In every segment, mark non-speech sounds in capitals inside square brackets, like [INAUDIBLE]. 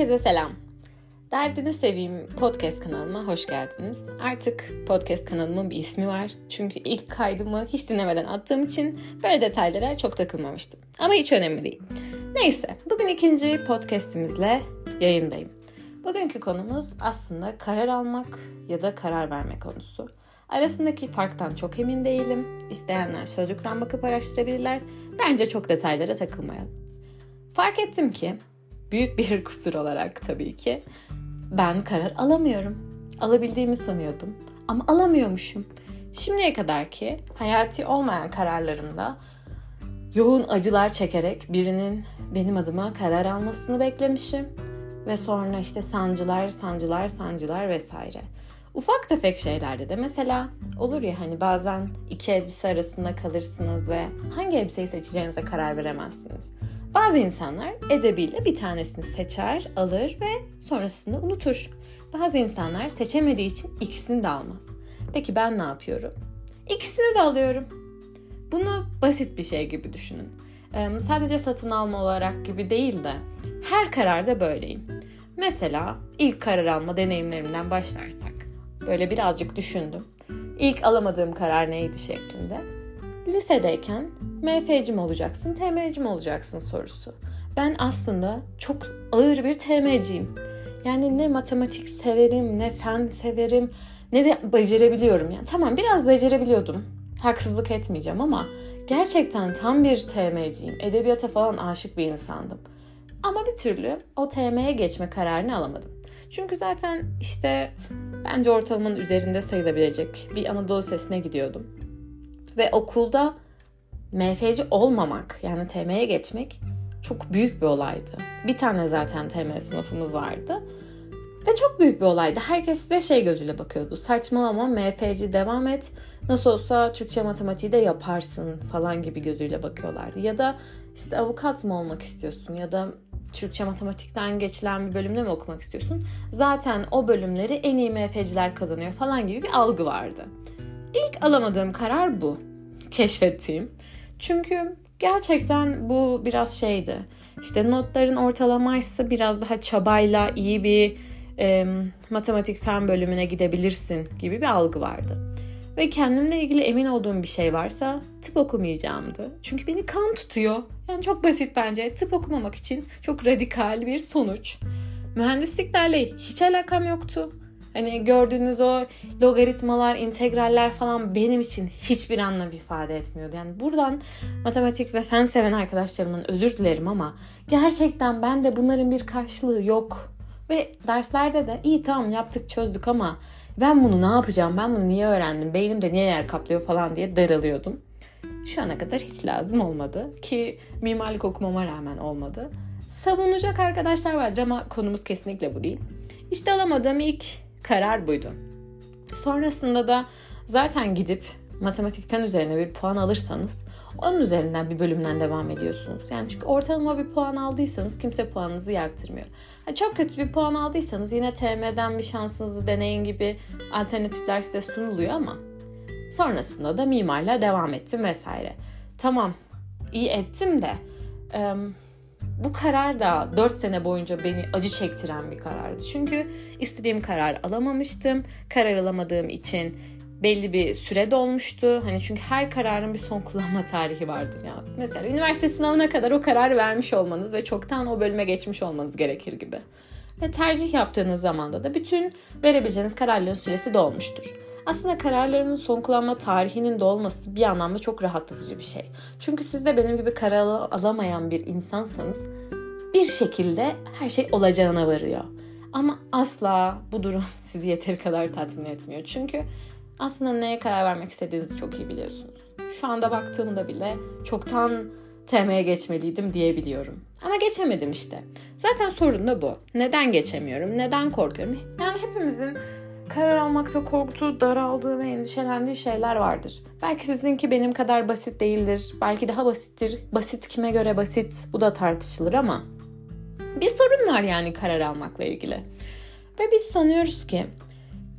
Herkese selam. Derdini Seveyim podcast kanalıma hoş geldiniz. Artık podcast kanalımın bir ismi var. Çünkü ilk kaydımı hiç dinlemeden attığım için böyle detaylara çok takılmamıştım. Ama hiç önemli değil. Neyse, bugün ikinci podcastimizle yayındayım. Bugünkü konumuz aslında karar almak ya da karar verme konusu. Arasındaki farktan çok emin değilim. İsteyenler sözlükten bakıp araştırabilirler. Bence çok detaylara takılmayalım. Fark ettim ki büyük bir kusur olarak tabii ki ben karar alamıyorum. Alabildiğimi sanıyordum ama alamıyormuşum. Şimdiye kadar ki hayati olmayan kararlarımda yoğun acılar çekerek birinin benim adıma karar almasını beklemişim ve sonra işte sancılar, sancılar, sancılar vesaire. Ufak tefek şeylerde de mesela olur ya hani bazen iki elbise arasında kalırsınız ve hangi elbiseyi seçeceğinize karar veremezsiniz. Bazı insanlar edebiyle bir tanesini seçer, alır ve sonrasında unutur. Bazı insanlar seçemediği için ikisini de almaz. Peki ben ne yapıyorum? İkisini de alıyorum. Bunu basit bir şey gibi düşünün. Ee, sadece satın alma olarak gibi değil de her kararda böyleyim. Mesela ilk karar alma deneyimlerimden başlarsak. Böyle birazcık düşündüm. İlk alamadığım karar neydi şeklinde. Lisedeyken MF'ci mi olacaksın, TM'ci olacaksın sorusu. Ben aslında çok ağır bir TM'ciyim. Yani ne matematik severim, ne fen severim, ne de becerebiliyorum. Yani tamam biraz becerebiliyordum. Haksızlık etmeyeceğim ama gerçekten tam bir TM'ciyim. Edebiyata falan aşık bir insandım. Ama bir türlü o TM'ye geçme kararını alamadım. Çünkü zaten işte bence ortalamanın üzerinde sayılabilecek bir Anadolu Sesi'ne gidiyordum. Ve okulda MF'ci olmamak yani TM'ye geçmek çok büyük bir olaydı. Bir tane zaten TM sınıfımız vardı. Ve çok büyük bir olaydı. Herkes de şey gözüyle bakıyordu. Saçmalama MF'ci devam et. Nasıl olsa Türkçe matematiği de yaparsın falan gibi gözüyle bakıyorlardı. Ya da işte avukat mı olmak istiyorsun ya da Türkçe matematikten geçilen bir bölümde mi okumak istiyorsun? Zaten o bölümleri en iyi MF'ciler kazanıyor falan gibi bir algı vardı. İlk alamadığım karar bu. Keşfettiğim. Çünkü gerçekten bu biraz şeydi. İşte notların ortalamaysa biraz daha çabayla iyi bir e, matematik fen bölümüne gidebilirsin gibi bir algı vardı. Ve kendimle ilgili emin olduğum bir şey varsa tıp okumayacağımdı. Çünkü beni kan tutuyor. Yani çok basit bence. Tıp okumamak için çok radikal bir sonuç. Mühendisliklerle hiç alakam yoktu. Hani gördüğünüz o logaritmalar, integraller falan benim için hiçbir anlam ifade etmiyordu. Yani buradan matematik ve fen seven arkadaşlarımın özür dilerim ama gerçekten ben de bunların bir karşılığı yok. Ve derslerde de iyi tamam yaptık çözdük ama ben bunu ne yapacağım, ben bunu niye öğrendim, beynimde niye yer kaplıyor falan diye daralıyordum. Şu ana kadar hiç lazım olmadı ki mimarlık okumama rağmen olmadı. Savunacak arkadaşlar vardır ama konumuz kesinlikle bu değil. İşte alamadığım ilk karar buydu. Sonrasında da zaten gidip matematik fen üzerine bir puan alırsanız onun üzerinden bir bölümden devam ediyorsunuz. Yani çünkü ortalama bir puan aldıysanız kimse puanınızı yaktırmıyor. Ha, çok kötü bir puan aldıysanız yine TM'den bir şansınızı deneyin gibi alternatifler size sunuluyor ama sonrasında da mimarla devam ettim vesaire. Tamam iyi ettim de bu karar da 4 sene boyunca beni acı çektiren bir karardı. Çünkü istediğim karar alamamıştım. Karar alamadığım için belli bir süre dolmuştu. Hani çünkü her kararın bir son kullanma tarihi vardır ya. Mesela üniversite sınavına kadar o kararı vermiş olmanız ve çoktan o bölüme geçmiş olmanız gerekir gibi. Ve tercih yaptığınız zamanda da bütün verebileceğiniz kararların süresi dolmuştur. Aslında kararlarının son kullanma tarihinin de olması bir anlamda çok rahatlatıcı bir şey. Çünkü siz de benim gibi karar alamayan bir insansanız bir şekilde her şey olacağına varıyor. Ama asla bu durum [LAUGHS] sizi yeteri kadar tatmin etmiyor. Çünkü aslında neye karar vermek istediğinizi çok iyi biliyorsunuz. Şu anda baktığımda bile çoktan TM'ye geçmeliydim diyebiliyorum. Ama geçemedim işte. Zaten sorun da bu. Neden geçemiyorum? Neden korkuyorum? Yani hepimizin karar almakta korktuğu, daraldığı ve endişelendiği şeyler vardır. Belki sizinki benim kadar basit değildir. Belki daha basittir. Basit kime göre basit bu da tartışılır ama bir sorun var yani karar almakla ilgili. Ve biz sanıyoruz ki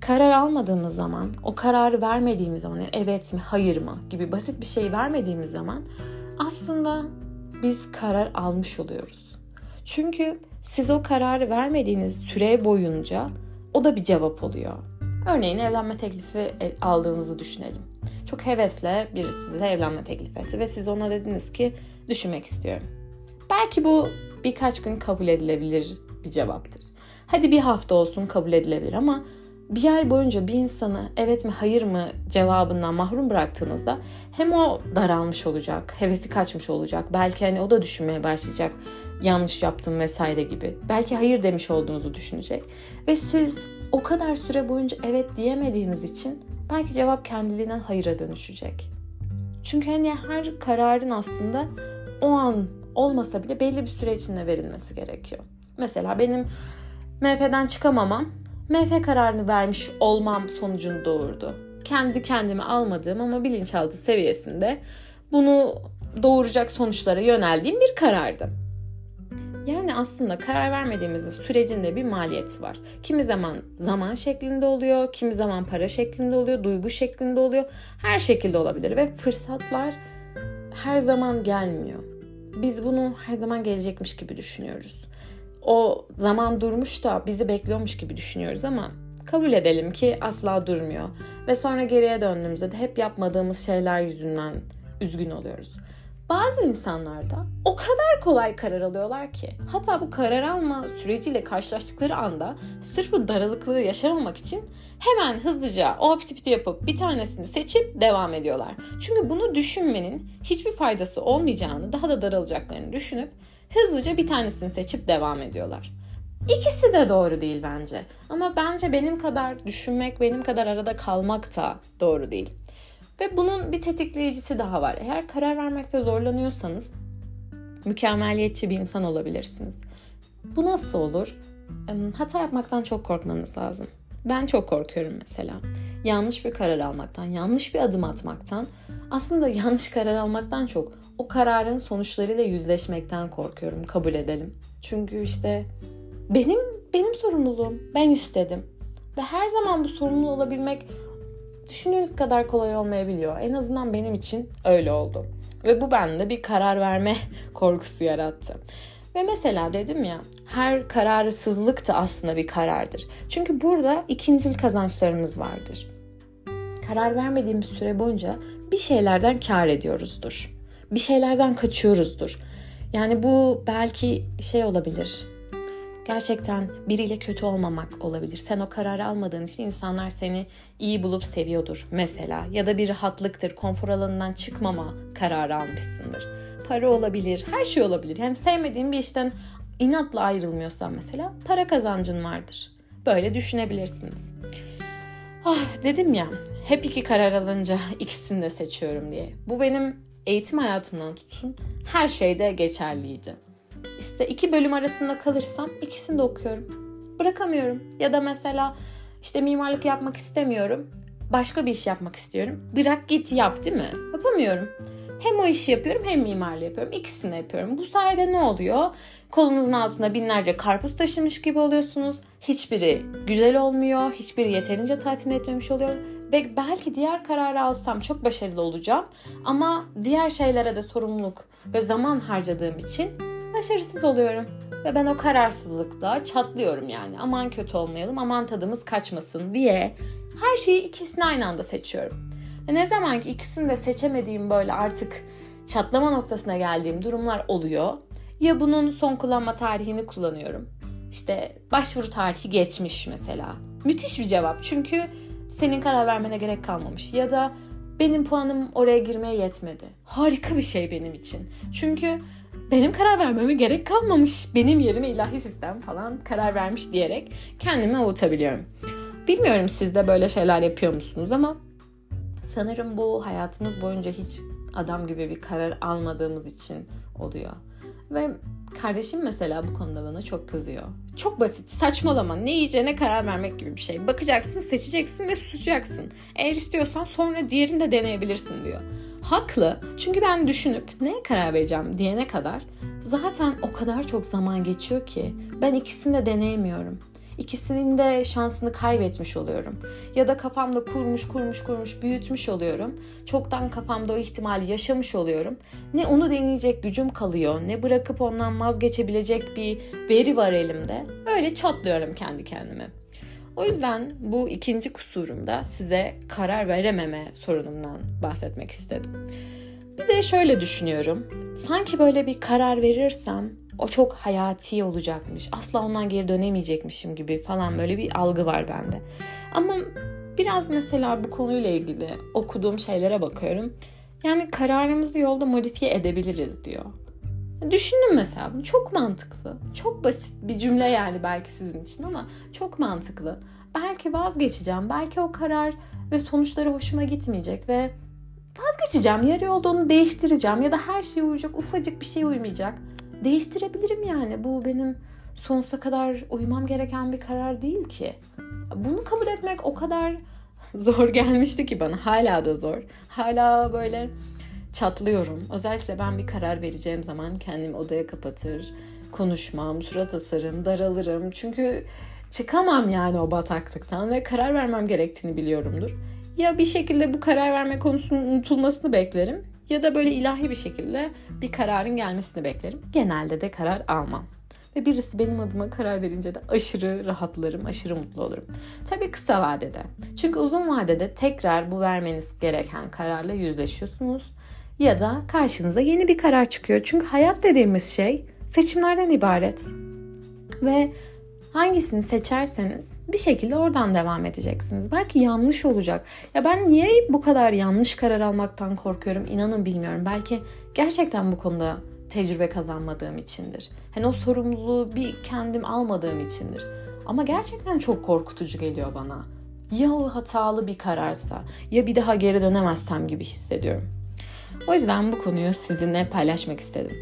karar almadığımız zaman, o kararı vermediğimiz zaman, yani evet mi, hayır mı gibi basit bir şey vermediğimiz zaman aslında biz karar almış oluyoruz. Çünkü siz o kararı vermediğiniz süre boyunca o da bir cevap oluyor. Örneğin evlenme teklifi e, aldığınızı düşünelim. Çok hevesle birisi size evlenme teklif etti ve siz ona dediniz ki düşünmek istiyorum. Belki bu birkaç gün kabul edilebilir bir cevaptır. Hadi bir hafta olsun kabul edilebilir ama bir ay boyunca bir insanı evet mi hayır mı cevabından mahrum bıraktığınızda hem o daralmış olacak, hevesi kaçmış olacak. Belki hani o da düşünmeye başlayacak yanlış yaptım vesaire gibi. Belki hayır demiş olduğunuzu düşünecek. Ve siz o kadar süre boyunca evet diyemediğiniz için belki cevap kendiliğinden hayıra dönüşecek. Çünkü hani her kararın aslında o an olmasa bile belli bir süre içinde verilmesi gerekiyor. Mesela benim MF'den çıkamamam, MF kararını vermiş olmam sonucunu doğurdu. Kendi kendime almadığım ama bilinçaltı seviyesinde bunu doğuracak sonuçlara yöneldiğim bir karardı. Yani aslında karar vermediğimiz sürecinde bir maliyeti var. Kimi zaman zaman şeklinde oluyor, kimi zaman para şeklinde oluyor, duygu şeklinde oluyor. Her şekilde olabilir ve fırsatlar her zaman gelmiyor. Biz bunu her zaman gelecekmiş gibi düşünüyoruz. O zaman durmuş da bizi bekliyormuş gibi düşünüyoruz ama kabul edelim ki asla durmuyor. Ve sonra geriye döndüğümüzde de hep yapmadığımız şeyler yüzünden üzgün oluyoruz. Bazı insanlar da o kadar kolay karar alıyorlar ki hatta bu karar alma süreciyle karşılaştıkları anda sırf bu daralıklığı yaşamamak için hemen hızlıca o piti yapıp bir tanesini seçip devam ediyorlar. Çünkü bunu düşünmenin hiçbir faydası olmayacağını, daha da daralacaklarını düşünüp hızlıca bir tanesini seçip devam ediyorlar. İkisi de doğru değil bence. Ama bence benim kadar düşünmek, benim kadar arada kalmak da doğru değil. Ve bunun bir tetikleyicisi daha var. Eğer karar vermekte zorlanıyorsanız mükemmeliyetçi bir insan olabilirsiniz. Bu nasıl olur? Hata yapmaktan çok korkmanız lazım. Ben çok korkuyorum mesela. Yanlış bir karar almaktan, yanlış bir adım atmaktan, aslında [LAUGHS] yanlış karar almaktan çok o kararın sonuçlarıyla yüzleşmekten korkuyorum, kabul edelim. Çünkü işte benim benim sorumluluğum. Ben istedim. Ve her zaman bu sorumlu olabilmek düşündüğünüz kadar kolay olmayabiliyor. En azından benim için öyle oldu. Ve bu bende bir karar verme [LAUGHS] korkusu yarattı. Ve mesela dedim ya her kararısızlık da aslında bir karardır. Çünkü burada ikincil kazançlarımız vardır. Karar vermediğimiz süre boyunca bir şeylerden kar ediyoruzdur. Bir şeylerden kaçıyoruzdur. Yani bu belki şey olabilir gerçekten biriyle kötü olmamak olabilir. Sen o kararı almadığın için insanlar seni iyi bulup seviyordur mesela. Ya da bir rahatlıktır, konfor alanından çıkmama kararı almışsındır. Para olabilir, her şey olabilir. Yani sevmediğin bir işten inatla ayrılmıyorsan mesela para kazancın vardır. Böyle düşünebilirsiniz. Ah dedim ya hep iki karar alınca ikisini de seçiyorum diye. Bu benim eğitim hayatımdan tutun her şeyde geçerliydi. İşte iki bölüm arasında kalırsam ikisini de okuyorum. Bırakamıyorum. Ya da mesela işte mimarlık yapmak istemiyorum. Başka bir iş yapmak istiyorum. Bırak git yap değil mi? Yapamıyorum. Hem o işi yapıyorum hem mimarlığı yapıyorum. İkisini yapıyorum. Bu sayede ne oluyor? Kolunuzun altında binlerce karpuz taşımış gibi oluyorsunuz. Hiçbiri güzel olmuyor. Hiçbiri yeterince tatmin etmemiş oluyor. Ve belki diğer kararı alsam çok başarılı olacağım. Ama diğer şeylere de sorumluluk ve zaman harcadığım için başarısız oluyorum. Ve ben o kararsızlıkta çatlıyorum yani. Aman kötü olmayalım, aman tadımız kaçmasın diye her şeyi ikisini aynı anda seçiyorum. Ve ne zaman ki ikisini de seçemediğim böyle artık çatlama noktasına geldiğim durumlar oluyor. Ya bunun son kullanma tarihini kullanıyorum. İşte başvuru tarihi geçmiş mesela. Müthiş bir cevap çünkü senin karar vermene gerek kalmamış. Ya da benim puanım oraya girmeye yetmedi. Harika bir şey benim için. Çünkü benim karar vermeme gerek kalmamış. Benim yerime ilahi sistem falan karar vermiş diyerek kendimi avutabiliyorum. Bilmiyorum siz de böyle şeyler yapıyor musunuz ama sanırım bu hayatımız boyunca hiç adam gibi bir karar almadığımız için oluyor. Ve kardeşim mesela bu konuda bana çok kızıyor. Çok basit, saçmalama. Ne yiyeceğine karar vermek gibi bir şey. Bakacaksın, seçeceksin ve susacaksın. Eğer istiyorsan sonra diğerini de deneyebilirsin diyor. Haklı. Çünkü ben düşünüp neye karar vereceğim diyene kadar zaten o kadar çok zaman geçiyor ki ben ikisini de deneyemiyorum. ikisinin de şansını kaybetmiş oluyorum. Ya da kafamda kurmuş kurmuş kurmuş büyütmüş oluyorum. Çoktan kafamda o ihtimali yaşamış oluyorum. Ne onu deneyecek gücüm kalıyor ne bırakıp ondan vazgeçebilecek bir veri var elimde. Öyle çatlıyorum kendi kendime. O yüzden bu ikinci kusurumda size karar verememe sorunumdan bahsetmek istedim. Bir de şöyle düşünüyorum. Sanki böyle bir karar verirsem o çok hayati olacakmış. Asla ondan geri dönemeyecekmişim gibi falan böyle bir algı var bende. Ama biraz mesela bu konuyla ilgili okuduğum şeylere bakıyorum. Yani kararımızı yolda modifiye edebiliriz diyor. Düşünün mesela bunu çok mantıklı. Çok basit bir cümle yani belki sizin için ama çok mantıklı. Belki vazgeçeceğim. Belki o karar ve sonuçları hoşuma gitmeyecek ve vazgeçeceğim. Yarı yolda onu değiştireceğim ya da her şey uyacak, ufacık bir şey uymayacak. Değiştirebilirim yani. Bu benim sonsuza kadar uymam gereken bir karar değil ki. Bunu kabul etmek o kadar [LAUGHS] zor gelmişti ki bana. Hala da zor. Hala böyle çatlıyorum. Özellikle ben bir karar vereceğim zaman kendimi odaya kapatır, konuşmam, surat asarım, daralırım. Çünkü çıkamam yani o bataklıktan ve karar vermem gerektiğini biliyorumdur. Ya bir şekilde bu karar verme konusunun unutulmasını beklerim ya da böyle ilahi bir şekilde bir kararın gelmesini beklerim. Genelde de karar almam. Ve birisi benim adıma karar verince de aşırı rahatlarım, aşırı mutlu olurum. Tabii kısa vadede. Çünkü uzun vadede tekrar bu vermeniz gereken kararla yüzleşiyorsunuz. Ya da karşınıza yeni bir karar çıkıyor. Çünkü hayat dediğimiz şey seçimlerden ibaret. Ve hangisini seçerseniz bir şekilde oradan devam edeceksiniz. Belki yanlış olacak. Ya ben niye bu kadar yanlış karar almaktan korkuyorum inanın bilmiyorum. Belki gerçekten bu konuda tecrübe kazanmadığım içindir. Hani o sorumluluğu bir kendim almadığım içindir. Ama gerçekten çok korkutucu geliyor bana. Ya o hatalı bir kararsa ya bir daha geri dönemezsem gibi hissediyorum. O yüzden bu konuyu sizinle paylaşmak istedim.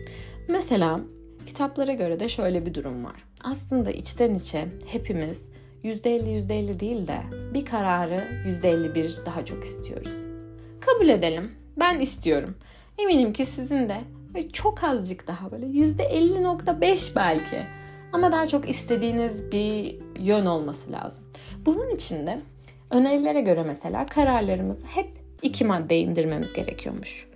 Mesela kitaplara göre de şöyle bir durum var. Aslında içten içe hepimiz %50 %50 değil de bir kararı %51 daha çok istiyoruz. Kabul edelim. Ben istiyorum. Eminim ki sizin de çok azıcık daha böyle %50.5 belki. Ama daha çok istediğiniz bir yön olması lazım. Bunun için de önerilere göre mesela kararlarımızı hep iki madde indirmemiz gerekiyormuş.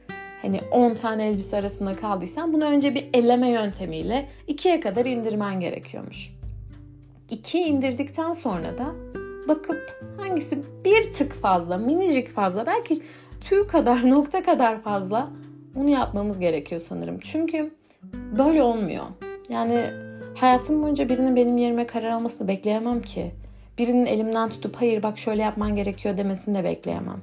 Hani 10 tane elbise arasında kaldıysan bunu önce bir elleme yöntemiyle ikiye kadar indirmen gerekiyormuş. 2'ye indirdikten sonra da bakıp hangisi bir tık fazla, minicik fazla, belki tüy kadar, [LAUGHS] nokta kadar fazla onu yapmamız gerekiyor sanırım. Çünkü böyle olmuyor. Yani hayatım boyunca birinin benim yerime karar almasını bekleyemem ki. Birinin elimden tutup hayır bak şöyle yapman gerekiyor demesini de bekleyemem.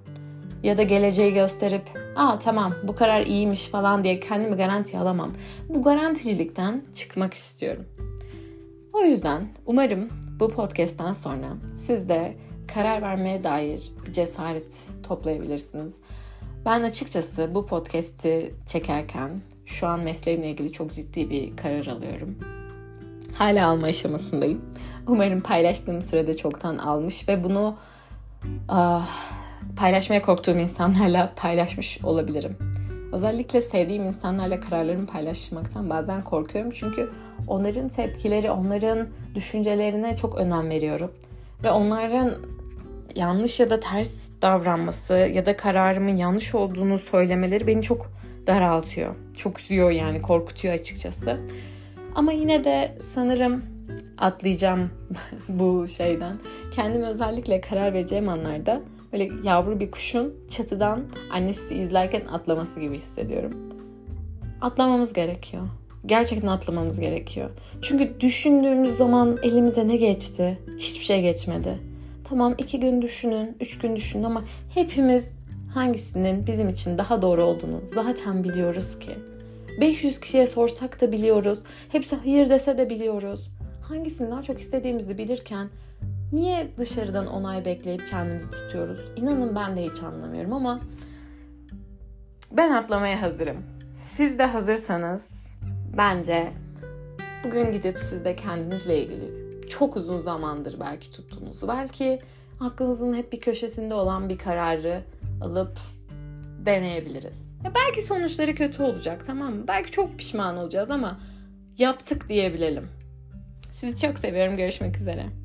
Ya da geleceği gösterip aa tamam bu karar iyiymiş falan diye kendimi garanti alamam. Bu garanticilikten çıkmak istiyorum. O yüzden umarım bu podcast'ten sonra siz de karar vermeye dair bir cesaret toplayabilirsiniz. Ben açıkçası bu podcast'i çekerken şu an mesleğimle ilgili çok ciddi bir karar alıyorum. Hala alma aşamasındayım. Umarım paylaştığım sürede çoktan almış ve bunu uh, paylaşmaya korktuğum insanlarla paylaşmış olabilirim. Özellikle sevdiğim insanlarla kararlarımı paylaşmaktan bazen korkuyorum. Çünkü onların tepkileri, onların düşüncelerine çok önem veriyorum. Ve onların yanlış ya da ters davranması ya da kararımın yanlış olduğunu söylemeleri beni çok daraltıyor. Çok üzüyor yani korkutuyor açıkçası. Ama yine de sanırım atlayacağım [LAUGHS] bu şeyden. Kendimi özellikle karar vereceğim anlarda böyle yavru bir kuşun çatıdan annesi izlerken atlaması gibi hissediyorum. Atlamamız gerekiyor. Gerçekten atlamamız gerekiyor. Çünkü düşündüğümüz zaman elimize ne geçti? Hiçbir şey geçmedi. Tamam iki gün düşünün, üç gün düşünün ama hepimiz hangisinin bizim için daha doğru olduğunu zaten biliyoruz ki. 500 kişiye sorsak da biliyoruz. Hepsi hayır dese de biliyoruz. Hangisini daha çok istediğimizi bilirken Niye dışarıdan onay bekleyip kendimizi tutuyoruz? İnanın ben de hiç anlamıyorum ama ben atlamaya hazırım. Siz de hazırsanız bence bugün gidip siz de kendinizle ilgili çok uzun zamandır belki tuttuğunuzu, belki aklınızın hep bir köşesinde olan bir kararı alıp deneyebiliriz. Ya belki sonuçları kötü olacak tamam mı? Belki çok pişman olacağız ama yaptık diyebilelim. Sizi çok seviyorum. Görüşmek üzere.